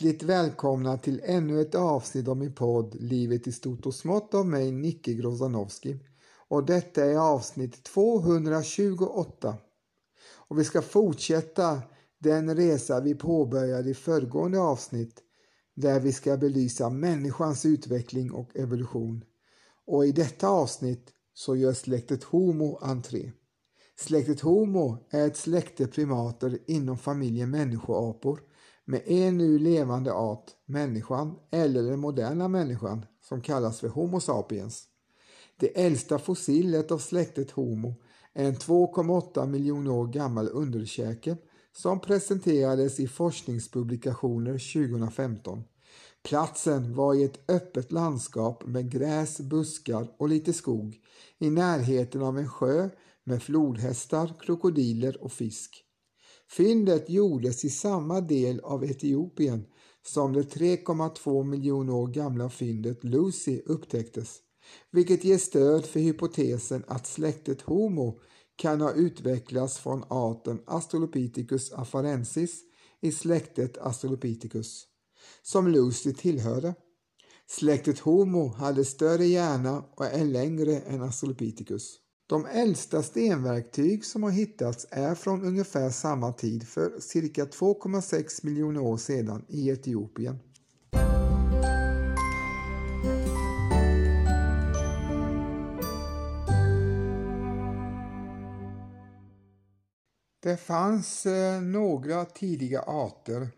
Hjärtligt välkomna till ännu ett avsnitt av min podd Livet i stort och smått av mig, Nicke Grozanowski. Och detta är avsnitt 228. Och vi ska fortsätta den resa vi påbörjade i föregående avsnitt där vi ska belysa människans utveckling och evolution. Och i detta avsnitt så gör släktet Homo entré. Släktet Homo är ett släkte primater inom familjen människoapor med en nu levande art, människan eller den moderna människan som kallas för Homo sapiens. Det äldsta fossilet av släktet Homo är en 2,8 miljoner år gammal underkäke som presenterades i forskningspublikationer 2015. Platsen var i ett öppet landskap med gräs, buskar och lite skog i närheten av en sjö med flodhästar, krokodiler och fisk. Fyndet gjordes i samma del av Etiopien som det 3,2 miljoner år gamla fyndet Lucy upptäcktes, vilket ger stöd för hypotesen att släktet Homo kan ha utvecklats från arten Australopithecus afarensis i släktet Australopithecus, som Lucy tillhörde. Släktet Homo hade större hjärna och är längre än Australopithecus. De äldsta stenverktyg som har hittats är från ungefär samma tid för cirka 2,6 miljoner år sedan i Etiopien. Det fanns eh, några tidiga arter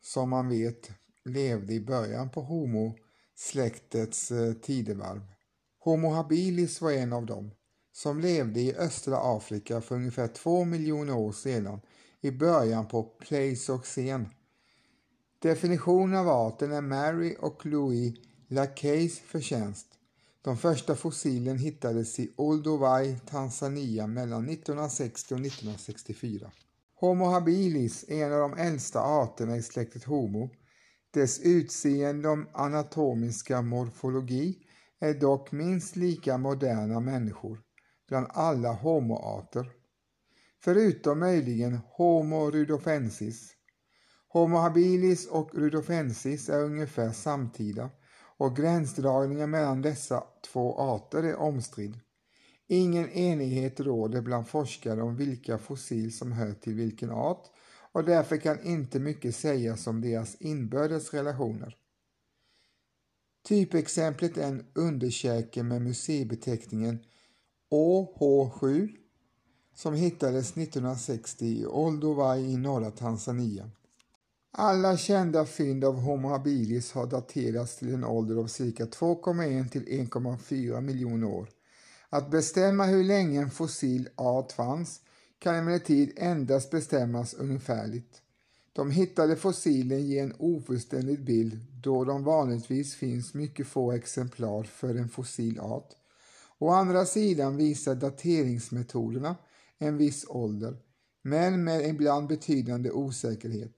som man vet levde i början på Homo-släktets eh, tidevarv. Homo habilis var en av dem som levde i östra Afrika för ungefär två miljoner år sedan i början på Pleistocen. Definitionen av arten är Mary och Louis Lacays förtjänst. De första fossilen hittades i Olduvai, Tanzania mellan 1960 och 1964. Homo habilis är en av de äldsta arterna i släktet Homo. Dess utseende och anatomiska morfologi är dock minst lika moderna människor bland alla homoarter, förutom möjligen Homo rudolfensis. Homo habilis och rudolfensis är ungefär samtida och gränsdragningen mellan dessa två arter är omstridd. Ingen enighet råder bland forskare om vilka fossil som hör till vilken art och därför kan inte mycket sägas om deras inbördes relationer. Typexemplet är en underkäke med museibeteckningen OH7 som hittades 1960 i Olduvai i norra Tanzania. Alla kända fynd av Homo habilis har daterats till en ålder av cirka 2,1 till 1,4 miljoner år. Att bestämma hur länge en fossil art fanns kan emellertid endast bestämmas ungefärligt. De hittade fossilen ger en ofullständig bild då de vanligtvis finns mycket få exemplar för en fossil art. Å andra sidan visar dateringsmetoderna en viss ålder, men med ibland betydande osäkerhet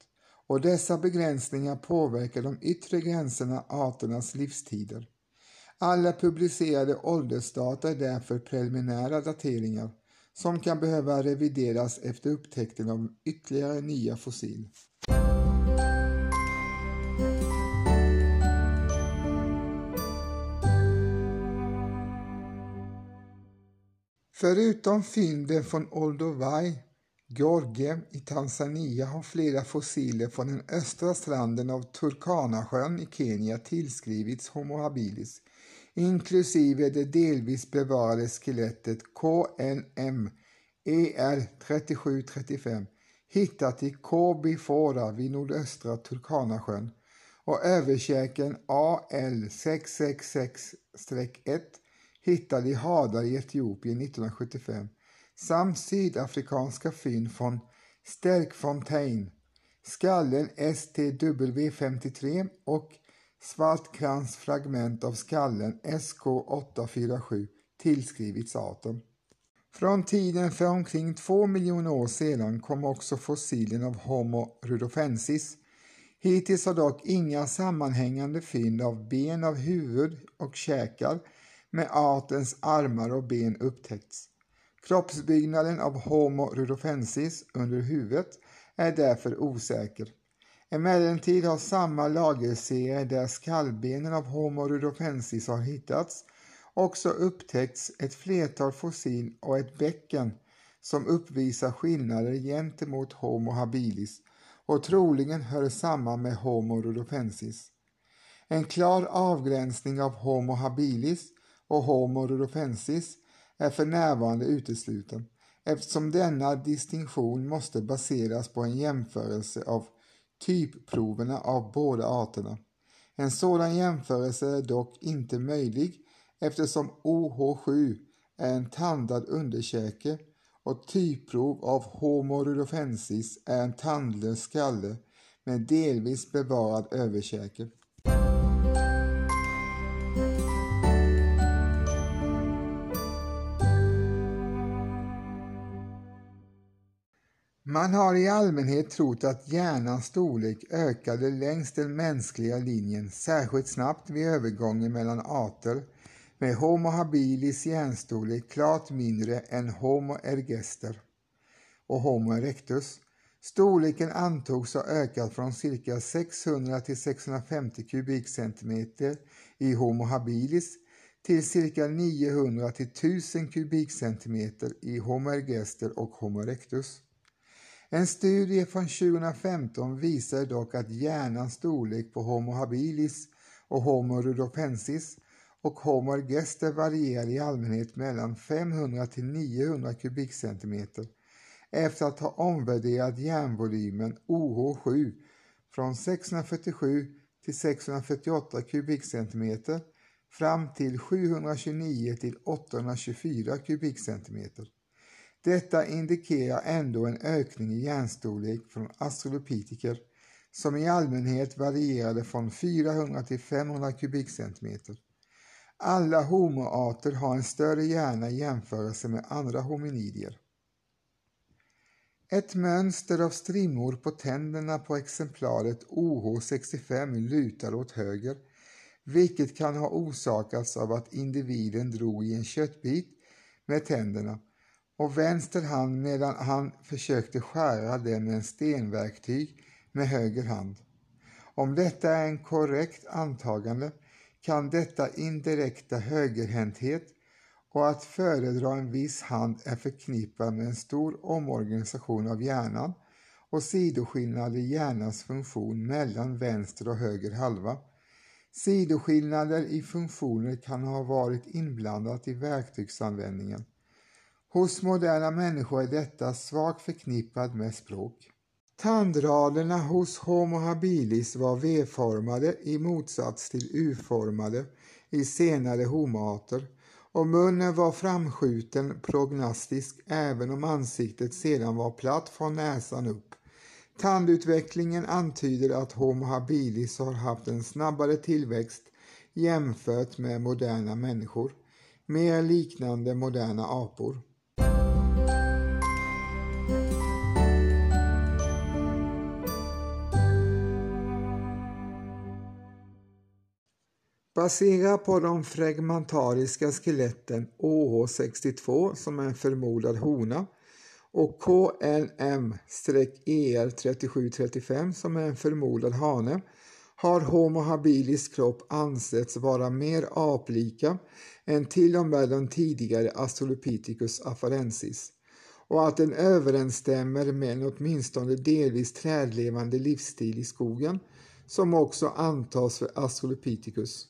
och dessa begränsningar påverkar de yttre gränserna arternas livstider. Alla publicerade åldersdata är därför preliminära dateringar som kan behöva revideras efter upptäckten av ytterligare nya fossil. Förutom fynden från Olduvai, Georgien i Tanzania har flera fossiler från den östra stranden av Turkanasjön i Kenya tillskrivits Homo habilis, inklusive det delvis bevarade skelettet KNM ER3735 hittat i Kobi Fora vid nordöstra Turkanasjön och överkäken AL666-1 hittade i Hadar i Etiopien 1975 samt sydafrikanska fynd från Sterkfontein, skallen STW53 och svartkransfragment av skallen SK847 tillskrivits arten. Från tiden för omkring två miljoner år sedan kom också fossilen av Homo rudolfensis. Hittills har dock inga sammanhängande fynd av ben av huvud och käkar med artens armar och ben upptäckts. Kroppsbyggnaden av Homo rudolfensis under huvudet är därför osäker. Emellertid har samma lagerserie där skallbenen av Homo rudolfensis har hittats också upptäckts ett flertal fossil och ett bäcken som uppvisar skillnader gentemot Homo habilis och troligen hör samman med Homo rudolfensis. En klar avgränsning av Homo habilis och Homo rudolfensis är för närvarande utesluten eftersom denna distinktion måste baseras på en jämförelse av typproverna av båda arterna. En sådan jämförelse är dock inte möjlig eftersom OH7 är en tandad underkäke och typprov av Homo rudolfensis är en tandlös skalle med delvis bevarad överkäke. Man har i allmänhet trott att hjärnans storlek ökade längs den mänskliga linjen särskilt snabbt vid övergången mellan arter med Homo habilis hjärnstorlek klart mindre än Homo ergaster och Homo erectus. Storleken antogs ha ökat från cirka 600 till 650 kubikcentimeter i Homo habilis till cirka 900 till 1000 kubikcentimeter i Homo ergaster och Homo erectus. En studie från 2015 visar dock att hjärnans storlek på Homo habilis och Homo rudolfensis och Homo ergaster varierar i allmänhet mellan 500 till 900 kubikcentimeter efter att ha omvärderat hjärnvolymen OH7 från 647 till 648 kubikcentimeter fram till 729 till 824 kubikcentimeter. Detta indikerar ändå en ökning i hjärnstorlek från australopitiker som i allmänhet varierade från 400 till 500 kubikcentimeter. Alla homoarter har en större hjärna i jämförelse med andra hominidier. Ett mönster av strimmor på tänderna på exemplaret OH65 lutar åt höger, vilket kan ha orsakats av att individen drog i en köttbit med tänderna och vänster hand medan han försökte skära den med en stenverktyg med höger hand. Om detta är en korrekt antagande kan detta indirekta högerhänthet och att föredra en viss hand är förknippad med en stor omorganisation av hjärnan och sidoskillnader i hjärnans funktion mellan vänster och höger halva. Sidoskillnader i funktioner kan ha varit inblandat i verktygsanvändningen. Hos moderna människor är detta svagt förknippat med språk. Tandraderna hos Homo habilis var V-formade i motsats till U-formade i senare homoarter och munnen var framskjuten prognastisk även om ansiktet sedan var platt från näsan upp. Tandutvecklingen antyder att Homo habilis har haft en snabbare tillväxt jämfört med moderna människor, mer liknande moderna apor. Baserat på de fragmentariska skeletten OH62 som är en förmodad hona och KLM-ER3735 som är en förmodad hane har Homo habilis kropp ansetts vara mer aplika än till och med den tidigare Australopithecus afarensis och att den överensstämmer med en åtminstone delvis trädlevande livsstil i skogen som också antas för Australopithecus.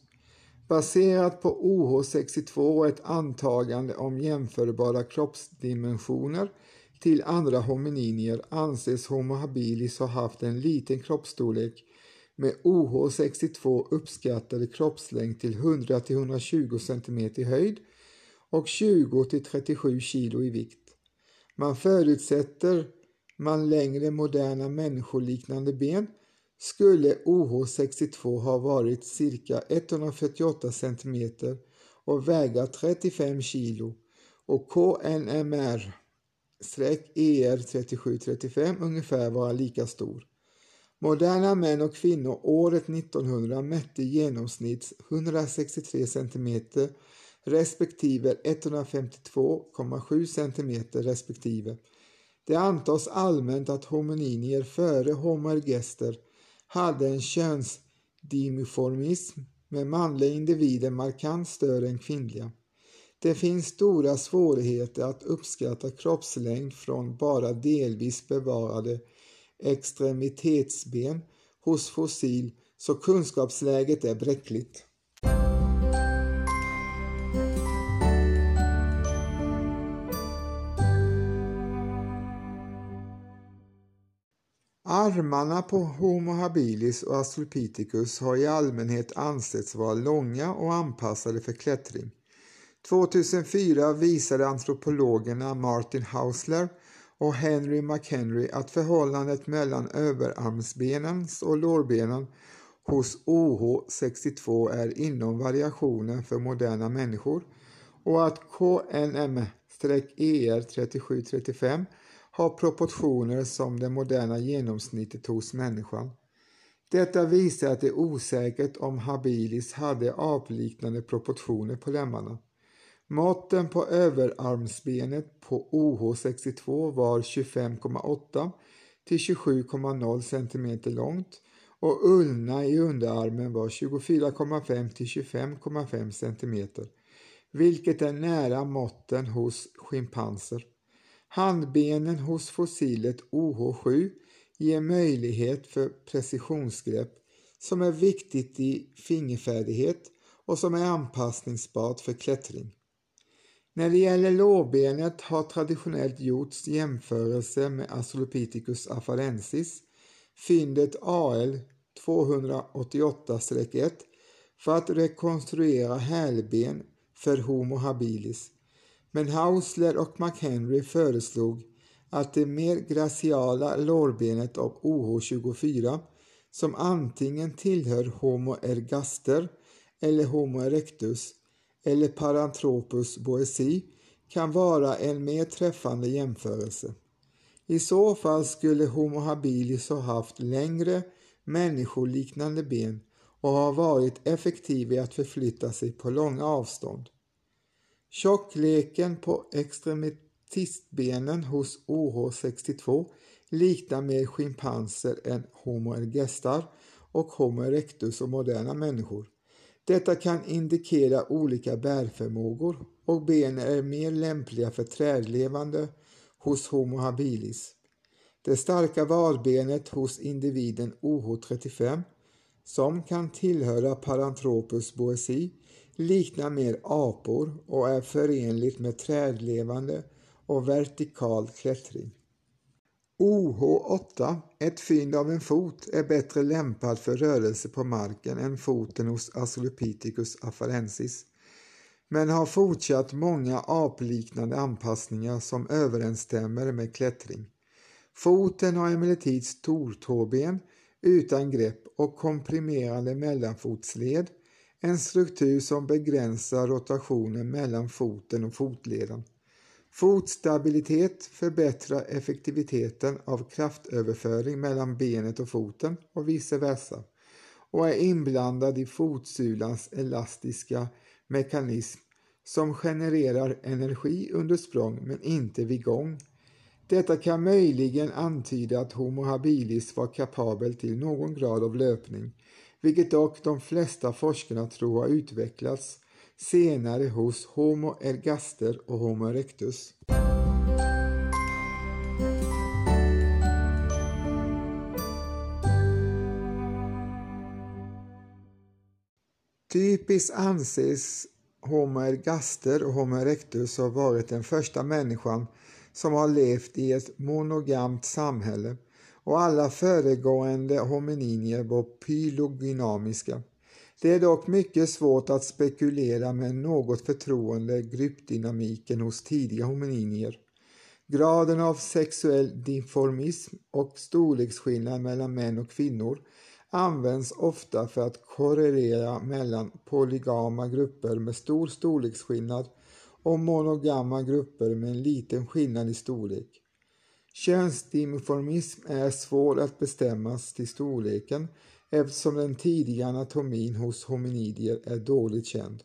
Baserat på OH62 och ett antagande om jämförbara kroppsdimensioner till andra homininier anses Homo habilis ha haft en liten kroppsstorlek med OH62 uppskattade kroppslängd till 100-120 cm i höjd och 20-37 kg i vikt. Man förutsätter man längre moderna människoliknande ben skulle OH62 ha varit cirka 148 cm och väga 35 kg och KNMR-ER3735 ungefär vara lika stor. Moderna män och kvinnor året 1900 mätte i genomsnitt 163 cm respektive 152,7 cm respektive. Det antas allmänt att homininier före homoergester hade en könsdimiformism med manliga individer markant större än kvinnliga. Det finns stora svårigheter att uppskatta kroppslängd från bara delvis bevarade extremitetsben hos fossil så kunskapsläget är bräckligt. Armarna på Homo habilis och Australopithecus har i allmänhet ansetts vara långa och anpassade för klättring. 2004 visade antropologerna Martin Hausler och Henry McHenry att förhållandet mellan överarmsbenens och lårbenen hos OH62 är inom variationen för moderna människor och att KNM-ER3735 har proportioner som det moderna genomsnittet hos människan. Detta visar att det är osäkert om habilis hade apliknande proportioner på lemmarna. Måtten på överarmsbenet på OH62 var 25,8 till 27,0 cm långt och ullna i underarmen var 24,5 till 25,5 cm, vilket är nära måtten hos schimpanser. Handbenen hos fossilet OH7 ger möjlighet för precisionsgrepp som är viktigt i fingerfärdighet och som är anpassningsbart för klättring. När det gäller lårbenet har traditionellt gjorts jämförelse med Australopithecus afarensis, fyndet AL 288-1 för att rekonstruera hälben för Homo habilis men Hausler och McHenry föreslog att det mer graciala lårbenet av OH24 som antingen tillhör Homo ergaster eller Homo erectus eller Paranthropus boesi kan vara en mer träffande jämförelse. I så fall skulle Homo habilis ha haft längre människoliknande ben och ha varit effektiv i att förflytta sig på långa avstånd. Tjockleken på extremitistbenen hos OH62 liknar mer schimpanser än Homo ergestar och Homo erectus och moderna människor. Detta kan indikera olika bärförmågor och benen är mer lämpliga för trädlevande hos Homo habilis. Det starka varbenet hos individen OH35 som kan tillhöra Paranthropus boesi liknar mer apor och är förenligt med trädlevande och vertikal klättring. OH8, ett fynd av en fot, är bättre lämpad för rörelse på marken än foten hos Australopithecus afarensis men har fortsatt många apliknande anpassningar som överensstämmer med klättring. Foten har emellertid stortåben utan grepp och komprimerande mellanfotsled en struktur som begränsar rotationen mellan foten och fotleden. Fotstabilitet förbättrar effektiviteten av kraftöverföring mellan benet och foten och vice versa och är inblandad i fotsulans elastiska mekanism som genererar energi under språng men inte vid gång. Detta kan möjligen antyda att Homo habilis var kapabel till någon grad av löpning vilket dock de flesta forskarna tror har utvecklats senare hos Homo ergaster och Homo erectus. Typiskt anses Homo ergaster och Homo erectus ha varit den första människan som har levt i ett monogamt samhälle och alla föregående homininier var pylogynamiska. Det är dock mycket svårt att spekulera med något förtroende gruppdynamiken hos tidiga homininier. Graden av sexuell dimorfism och storleksskillnad mellan män och kvinnor används ofta för att korrelera mellan polygama grupper med stor storleksskillnad och monogama grupper med en liten skillnad i storlek. Könsdimorfism är svår att bestämma till storleken eftersom den tidiga anatomin hos hominidier är dåligt känd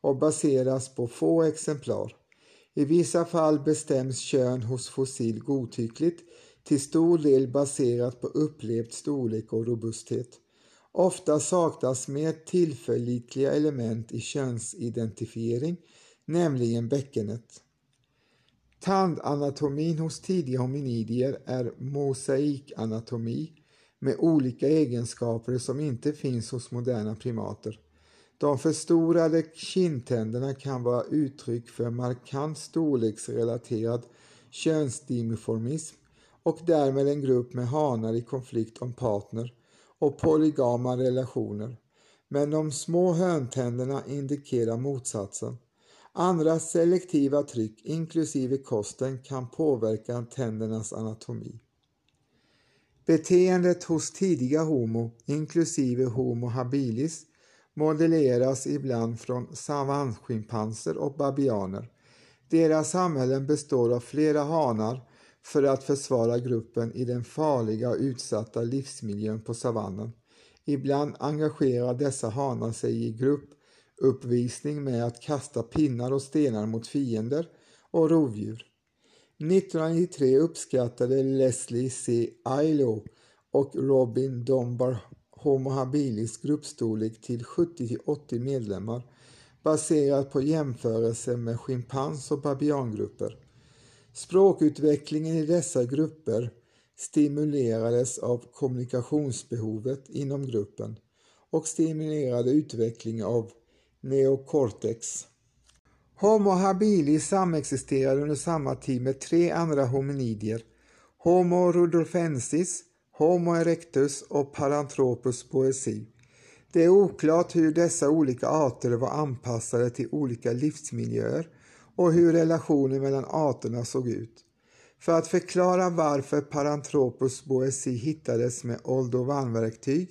och baseras på få exemplar. I vissa fall bestäms kön hos fossil godtyckligt till stor del baserat på upplevd storlek och robusthet. Ofta saknas mer tillförlitliga element i könsidentifiering, nämligen bäckenet. Tandanatomin hos tidiga hominidier är mosaikanatomi med olika egenskaper som inte finns hos moderna primater. De förstorade kindtänderna kan vara uttryck för markant storleksrelaterad könsdimiformism och därmed en grupp med hanar i konflikt om partner och polygama relationer. Men de små höntänderna indikerar motsatsen. Andra selektiva tryck, inklusive kosten, kan påverka tändernas anatomi. Beteendet hos tidiga Homo, inklusive Homo habilis, modelleras ibland från savannschimpanser och babianer. Deras samhällen består av flera hanar för att försvara gruppen i den farliga och utsatta livsmiljön på savannen. Ibland engagerar dessa hanar sig i uppvisning med att kasta pinnar och stenar mot fiender och rovdjur. 1993 uppskattade Leslie C. Ailo och Robin Dunbar Homo habilis gruppstorlek till 70-80 medlemmar baserat på jämförelse med schimpans och babiangrupper. Språkutvecklingen i dessa grupper stimulerades av kommunikationsbehovet inom gruppen och stimulerade utveckling av neocortex. Homo habilis samexisterade under samma tid med tre andra hominidier, Homo rudolfensis, Homo erectus och Paranthropus boesi. Det är oklart hur dessa olika arter var anpassade till olika livsmiljöer och hur relationen mellan arterna såg ut. För att förklara varför Paranthropus boesi hittades med oldovanverktyg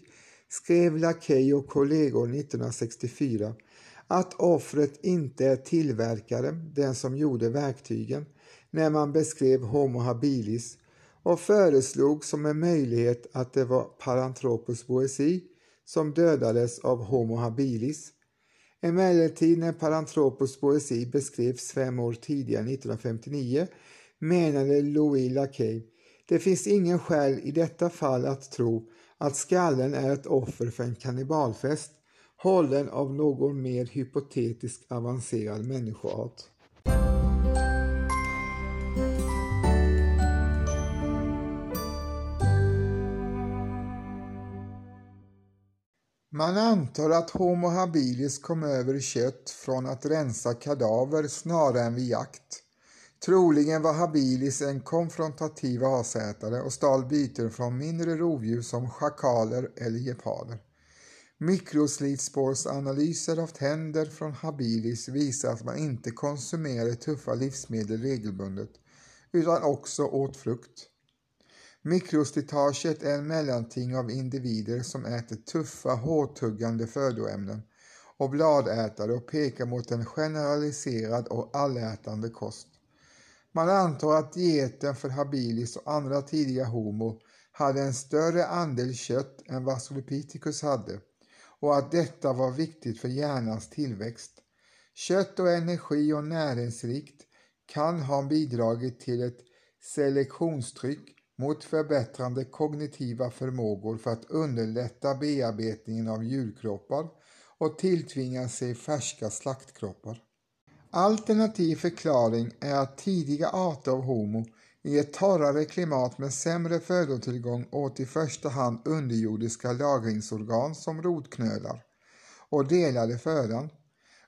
skrev Lakey och kollegor 1964 att offret inte är tillverkaren, den som gjorde verktygen, när man beskrev Homo habilis och föreslog som en möjlighet att det var Paranthropus boesi som dödades av Homo habilis. Emellertid när Paranthropus boesi beskrevs fem år tidigare, 1959, menade Louis Lacay det finns ingen skäl i detta fall att tro att skallen är ett offer för en kannibalfest hållen av någon mer hypotetisk avancerad människoart. Man antar att Homo habilis kom över kött från att rensa kadaver snarare än vid jakt. Troligen var habilis en konfrontativ asätare och stal byten från mindre rovdjur som schakaler eller geparder. Mikroslitspårsanalyser av tänder från habilis visar att man inte konsumerade tuffa livsmedel regelbundet utan också åt frukt. Mikroslitaget är en mellanting av individer som äter tuffa, hårtuggande födoämnen och bladätare och pekar mot en generaliserad och allätande kost. Man antar att dieten för habilis och andra tidiga homo hade en större andel kött än vad Solopithecus hade och att detta var viktigt för hjärnans tillväxt. Kött och energi och näringsrikt kan ha bidragit till ett selektionstryck mot förbättrande kognitiva förmågor för att underlätta bearbetningen av djurkroppar och tilltvinga sig färska slaktkroppar. Alternativ förklaring är att tidiga arter av Homo i ett torrare klimat med sämre födotillgång åt i första hand underjordiska lagringsorgan som rotknölar och delade födan.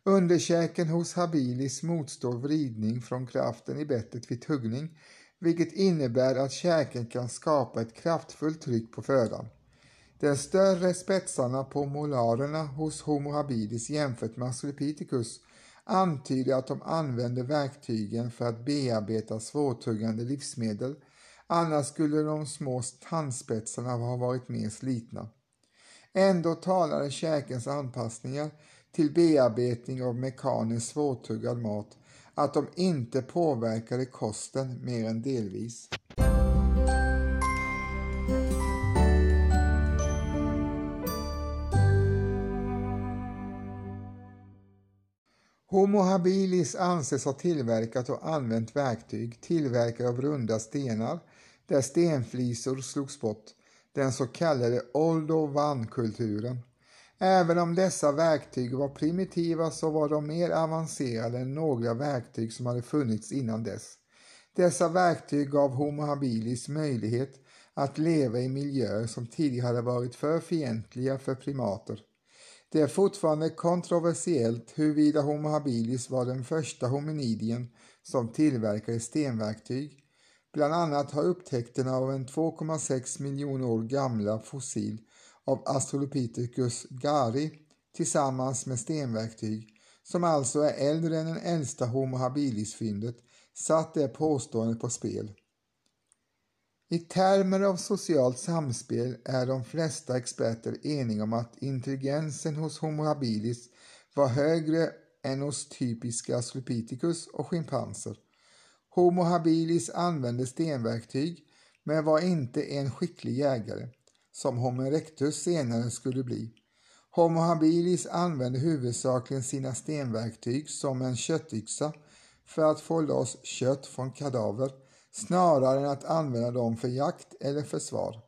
Underkäken hos habilis motstår vridning från kraften i bettet vid tuggning vilket innebär att käken kan skapa ett kraftfullt tryck på födan. De större spetsarna på molarerna hos Homo habilis jämfört med Australopithecus antyder att de använder verktygen för att bearbeta svårtuggande livsmedel, annars skulle de små tandspetsarna ha varit mer slitna. Ändå talade käkens anpassningar till bearbetning av mekaniskt svårtuggad mat att de inte påverkade kosten mer än delvis. Homo habilis anses ha tillverkat och använt verktyg tillverkade av runda stenar där stenflisor slogs bort, den så kallade Oldovan-kulturen. Även om dessa verktyg var primitiva så var de mer avancerade än några verktyg som hade funnits innan dess. Dessa verktyg gav Homo habilis möjlighet att leva i miljöer som tidigare hade varit för fientliga för primater. Det är fortfarande kontroversiellt huruvida Homo habilis var den första hominidien som tillverkade stenverktyg. Bland annat har upptäckten av en 2,6 miljoner år gamla fossil av Australopithecus gari tillsammans med stenverktyg, som alltså är äldre än den äldsta Homo habilis-fyndet, satt det påståendet på spel. I termer av socialt samspel är de flesta experter eniga om att intelligensen hos Homo habilis var högre än hos typiska Australopithecus och schimpanser. Homo habilis använde stenverktyg men var inte en skicklig jägare, som Homo erectus senare skulle bli. Homo habilis använde huvudsakligen sina stenverktyg som en köttyxa för att få loss kött från kadaver snarare än att använda dem för jakt eller försvar.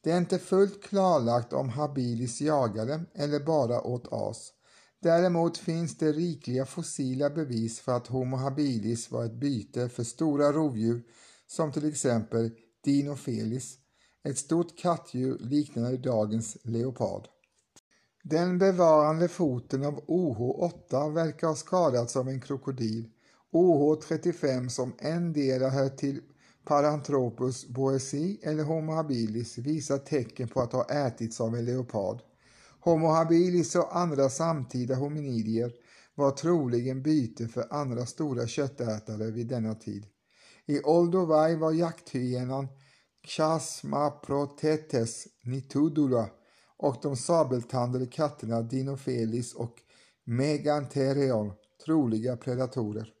Det är inte fullt klarlagt om habilis jagade eller bara åt as. Däremot finns det rikliga fossila bevis för att Homo habilis var ett byte för stora rovdjur som till exempel Dinofelis, ett stort kattdjur liknande dagens leopard. Den bevarande foten av OH8 verkar ha skadats av en krokodil OH35 som endera hör till Paranthropus boesi eller Homo habilis visar tecken på att ha ätits av en leopard. Homo habilis och andra samtida hominidier var troligen byte för andra stora köttätare vid denna tid. I Olduvai var jakthyenan Chasmaprotetes nitudula och de sabeltandade katterna Dinofelis och Megantherion troliga predatorer.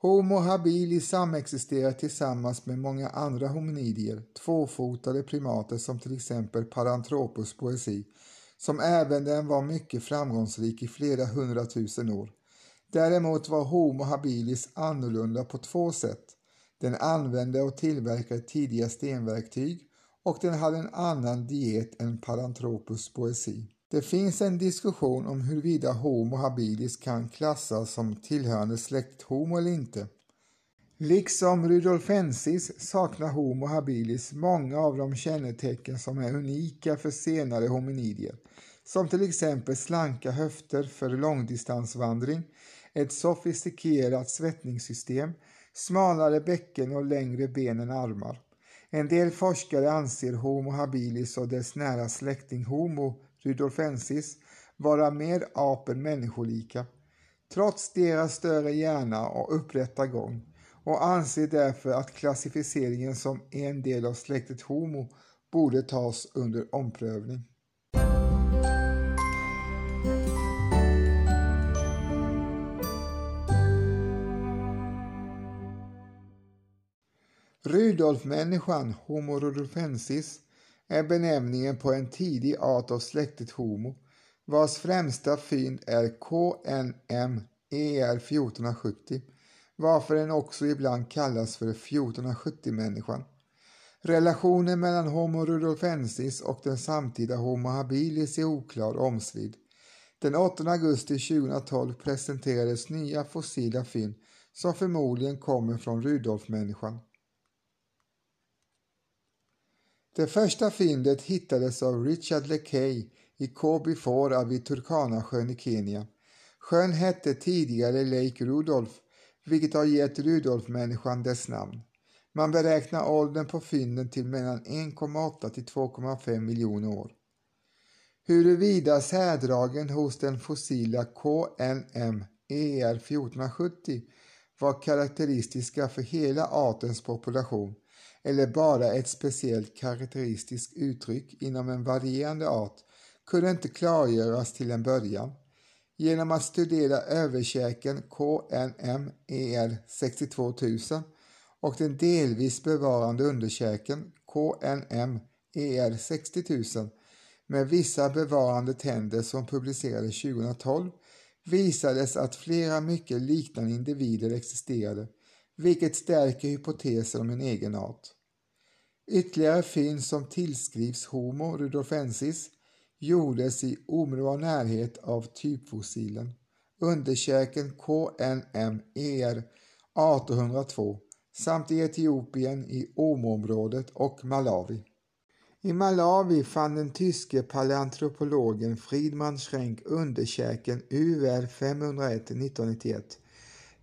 Homo habilis samexisterar tillsammans med många andra hominidier, tvåfotade primater som till exempel Paranthropus poesi, som även den var mycket framgångsrik i flera hundratusen år. Däremot var Homo habilis annorlunda på två sätt. Den använde och tillverkade tidiga stenverktyg och den hade en annan diet än Paranthropus poesi. Det finns en diskussion om huruvida Homo habilis kan klassas som tillhörande släkt Homo eller inte. Liksom Rudolfensis saknar Homo habilis många av de kännetecken som är unika för senare hominidier, som till exempel slanka höfter för långdistansvandring, ett sofistikerat svettningssystem, smalare bäcken och längre ben än armar. En del forskare anser Homo habilis och dess nära släkting Homo rudolfensis vara mer apen människolika, trots deras större hjärna och upprätta gång och anser därför att klassificeringen som en del av släktet Homo borde tas under omprövning. Rudolfmänniskan, Homo rudolfensis, är benämningen på en tidig art av släktet Homo vars främsta fynd är KNM ER 1470 varför den också ibland kallas för 1470-människan. Relationen mellan Homo rudolfensis och den samtida Homo habilis är oklar och omstridd. Den 8 augusti 2012 presenterades nya fossila fynd som förmodligen kommer från Rudolfmänniskan. Det första fyndet hittades av Richard LeKay i Kobi Fora vid Turkanasjön i Kenya. Sjön hette tidigare Lake Rudolph, vilket har gett Rudolfmänniskan dess namn. Man beräknar åldern på fynden till mellan 1,8 till 2,5 miljoner år. Huruvida särdragen hos den fossila KNM ER 1470 var karaktäristiska för hela artens population eller bara ett speciellt karaktäristiskt uttryck inom en varierande art kunde inte klargöras till en början. Genom att studera överkäken KNEMER62000 och den delvis bevarande underkäken KNEMER60000 med vissa bevarande tänder som publicerades 2012 visades att flera mycket liknande individer existerade vilket stärker hypotesen om en egen art. Ytterligare fynd som tillskrivs Homo rudolfensis gjordes i omedelbar närhet av typfossilen, underkäken KNMER 1802 samt i Etiopien i Omo-området och Malawi. I Malawi fann den tyske paleantropologen Friedman Schrenk underkäken UR 501 1991.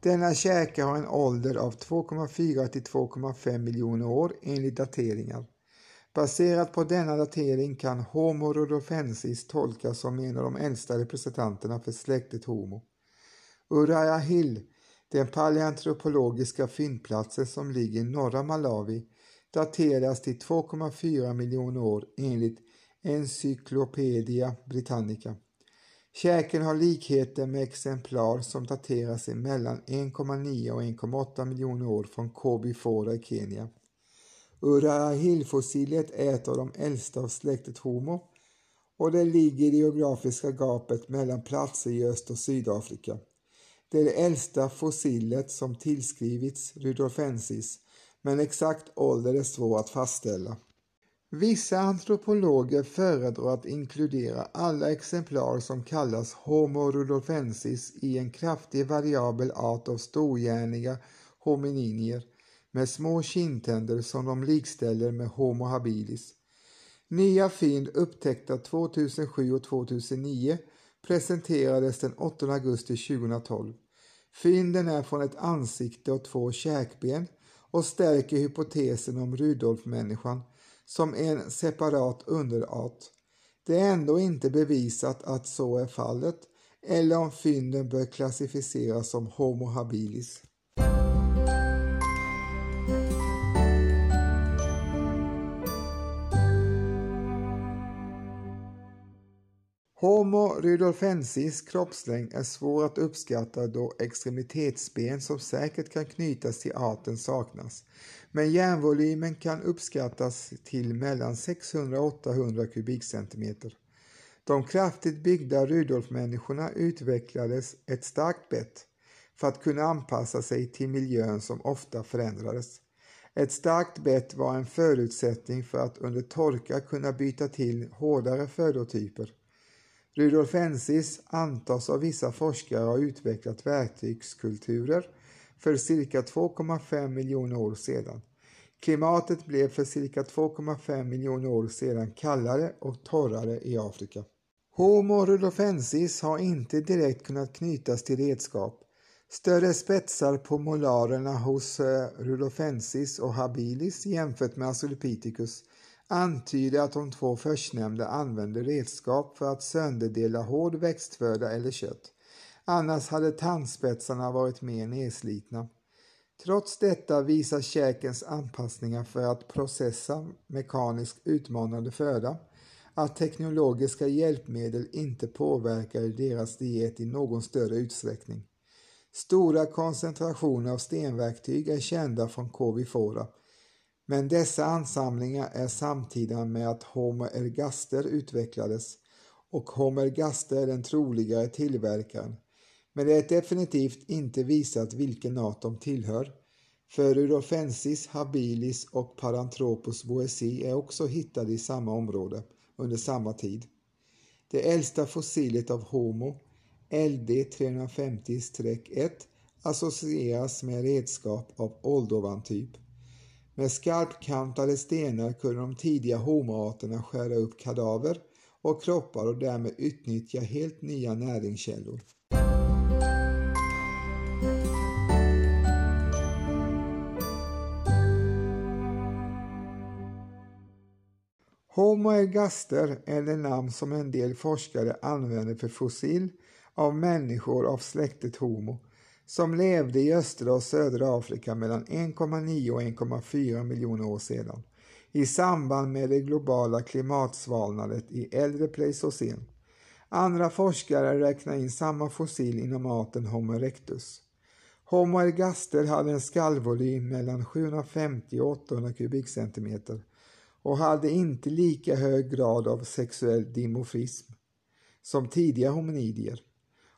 Denna käke har en ålder av 2,4 till 2,5 miljoner år enligt dateringar. Baserat på denna datering kan Homo rhodofensis tolkas som en av de äldsta representanterna för släktet Homo. Uriah Hill, den paleantropologiska fyndplatsen som ligger i norra Malawi, dateras till 2,4 miljoner år enligt Encyclopedia Britannica. Käken har likheter med exemplar som daterar sig mellan 1,9 och 1,8 miljoner år från Kobi Fora i Kenya. Urahilfossiliet är ett av de äldsta av släktet Homo och det ligger i det geografiska gapet mellan platser i Öst och Sydafrika. Det är det äldsta fossilet som tillskrivits rudolfensis men exakt ålder är svår att fastställa. Vissa antropologer föredrar att inkludera alla exemplar som kallas Homo rudolfensis i en kraftigt variabel art av storhjärniga homininier med små kindtänder som de likställer med Homo habilis. Nya fynd upptäckta 2007 och 2009 presenterades den 8 augusti 2012. Fynden är från ett ansikte och två käkben och stärker hypotesen om Rudolf-människan som en separat underart. Det är ändå inte bevisat att så är fallet eller om fynden bör klassificeras som Homo habilis. Homo rudolfensis kroppslängd är svår att uppskatta då extremitetsben som säkert kan knytas till arten saknas, men järnvolymen kan uppskattas till mellan 600 och 800 kubikcentimeter. De kraftigt byggda Rudolfmänniskorna utvecklades ett starkt bett för att kunna anpassa sig till miljön som ofta förändrades. Ett starkt bett var en förutsättning för att under torka kunna byta till hårdare födotyper. Rudolfensis antas av vissa forskare ha utvecklat verktygskulturer för cirka 2,5 miljoner år sedan. Klimatet blev för cirka 2,5 miljoner år sedan kallare och torrare i Afrika. Homo rudolfensis har inte direkt kunnat knytas till redskap. Större spetsar på molarerna hos eh, rudolfensis och habilis jämfört med Australopithecus antyder att de två förstnämnda använde redskap för att sönderdela hård växtföda eller kött. Annars hade tandspetsarna varit mer nedslitna. Trots detta visar käkens anpassningar för att processa mekaniskt utmanande föda att teknologiska hjälpmedel inte påverkade deras diet i någon större utsträckning. Stora koncentrationer av stenverktyg är kända från Kovifora men dessa ansamlingar är samtida med att Homo ergaster utvecklades och Homo ergaster är den troligare tillverkaren. Men det är definitivt inte visat vilken art de tillhör. För Urophensis, habilis och Paranthropus boesi är också hittade i samma område under samma tid. Det äldsta fossilet av Homo, LD 350-1, associeras med redskap av Oldovan-typ. Med skarpkantade stenar kunde de tidiga homoarterna skära upp kadaver och kroppar och därmed utnyttja helt nya näringskällor. Homo ergaster är det namn som en del forskare använder för fossil av människor av släktet Homo som levde i östra och södra Afrika mellan 1,9 och 1,4 miljoner år sedan i samband med det globala klimatsvalnandet i äldre pleistocen. Andra forskare räknar in samma fossil inom arten Homo erectus. Homo ergaster hade en skallvolym mellan 750 och 800 kubikcentimeter och hade inte lika hög grad av sexuell dimorfism som tidiga hominidier.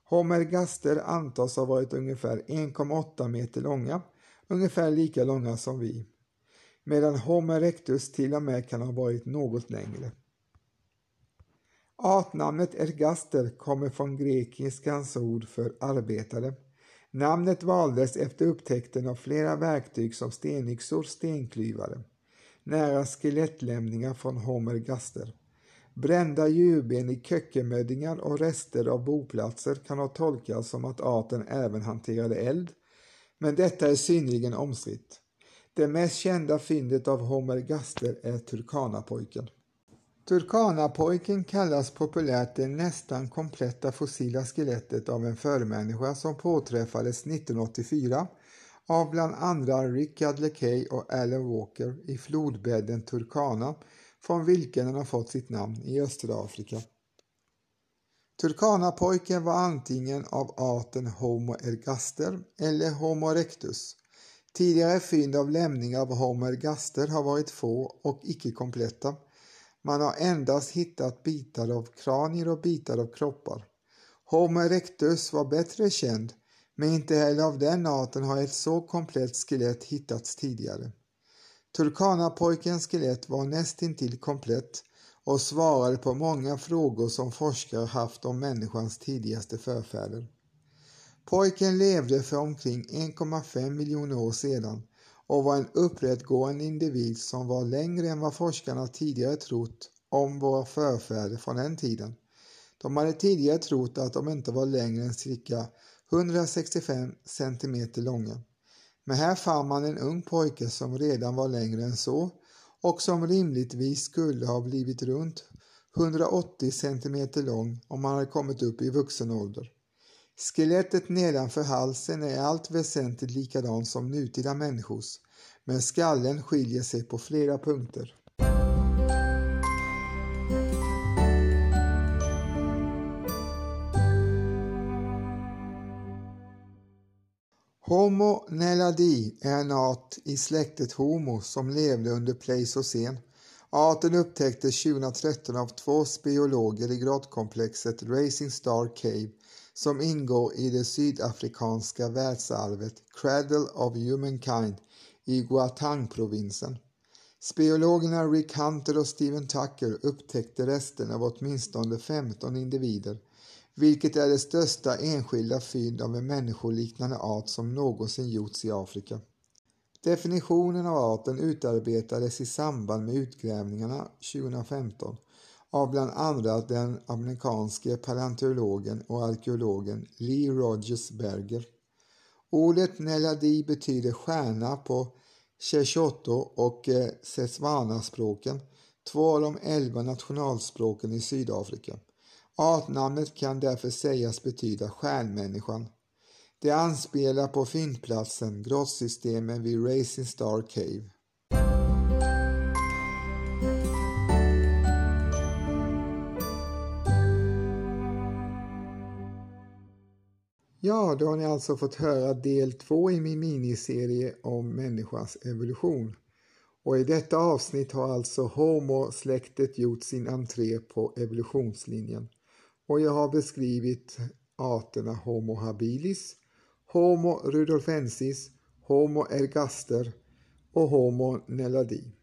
Homergaster antas ha varit ungefär 1,8 meter långa, ungefär lika långa som vi, medan Homer erectus till och med kan ha varit något längre. Artnamnet ergaster kommer från grekiskans ord för arbetare. Namnet valdes efter upptäckten av flera verktyg som stenyxor, stenklyvare, nära skelettlämningar från homergaster. Brända djurben i kökkenmöddingar och rester av boplatser kan ha tolkats som att arten även hanterade eld, men detta är synnerligen omstritt. Det mest kända fyndet av homergaster är Turkanapojken. Turkanapojken kallas populärt det nästan kompletta fossila skelettet av en förmänniska som påträffades 1984 av bland andra Richard LeCay och Alan Walker i flodbädden Turkana från vilken den har fått sitt namn i östra Afrika. Turkanapojken var antingen av arten Homo ergaster eller Homo erectus. Tidigare fynd av lämningar av Homo ergaster har varit få och icke kompletta. Man har endast hittat bitar av kranier och bitar av kroppar. Homo erectus var bättre känd, men inte heller av den arten har ett så komplett skelett hittats tidigare. Turkanapojkens skelett var nästintill komplett och svarade på många frågor som forskare haft om människans tidigaste förfäder. Pojken levde för omkring 1,5 miljoner år sedan och var en upprättgående individ som var längre än vad forskarna tidigare trott om våra förfäder från den tiden. De hade tidigare trott att de inte var längre än cirka 165 centimeter långa. Men här fann man en ung pojke som redan var längre än så och som rimligtvis skulle ha blivit runt 180 centimeter lång om han hade kommit upp i vuxen ålder. Skelettet nedanför halsen är allt väsentligt likadant som nutida människors, men skallen skiljer sig på flera punkter. Homo naledi är en art i släktet Homo som levde under Pleistocen. Arten upptäcktes 2013 av två speologer i grottkomplexet Racing Star Cave som ingår i det sydafrikanska världsarvet Cradle of Humankind i Guatang-provinsen. Speologerna Rick Hunter och Steven Tucker upptäckte resten av åtminstone 15 individer vilket är det största enskilda fynd av en människoliknande art som någonsin gjorts i Afrika. Definitionen av arten utarbetades i samband med utgrävningarna 2015 av bland andra den amerikanske paleontologen och arkeologen Lee Rogers Berger. Ordet Neladi betyder stjärna på Sesotho och eh, Setswana-språken, två av de elva nationalspråken i Sydafrika. Artnamnet kan därför sägas betyda stjärnmänniskan. Det anspelar på fyndplatsen, grottsystemen vid Racing Star Cave. Ja, då har ni alltså fått höra del två i min miniserie om människans evolution. Och i detta avsnitt har alltså Homo-släktet gjort sin entré på evolutionslinjen och jag har beskrivit arterna Homo habilis, Homo rudolfensis, Homo ergaster och Homo neladi.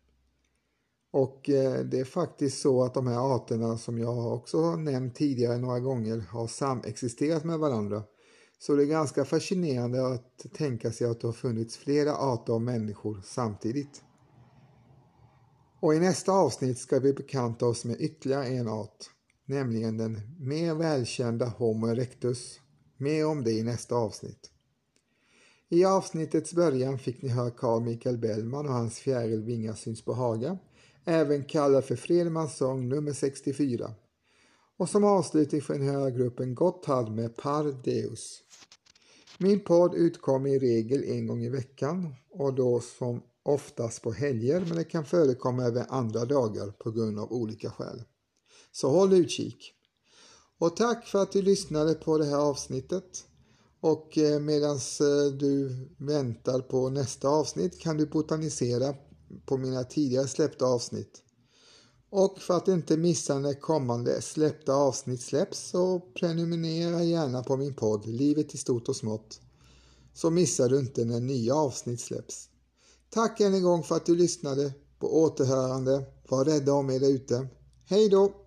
Och eh, det är faktiskt så att de här arterna som jag också har nämnt tidigare några gånger har samexisterat med varandra. Så det är ganska fascinerande att tänka sig att det har funnits flera arter av människor samtidigt. Och i nästa avsnitt ska vi bekanta oss med ytterligare en art nämligen den mer välkända Homo erectus. Mer om det i nästa avsnitt. I avsnittets början fick ni höra Carl Michael Bellman och hans fjärilvingar syns på Haga, även kallad för Fredmans sång nummer 64. Och som avslutning får ni höra gruppen Gotthard med Par Deus. Min podd utkommer i regel en gång i veckan och då som oftast på helger men det kan förekomma även andra dagar på grund av olika skäl. Så håll utkik. Och tack för att du lyssnade på det här avsnittet. Och eh, medan eh, du väntar på nästa avsnitt kan du botanisera på mina tidigare släppta avsnitt. Och för att inte missa när kommande släppta avsnitt släpps så prenumerera gärna på min podd Livet i stort och smått. så missar du inte när nya avsnitt släpps. Tack än en gång för att du lyssnade. På återhörande. Var rädda om er där ute. Hej då!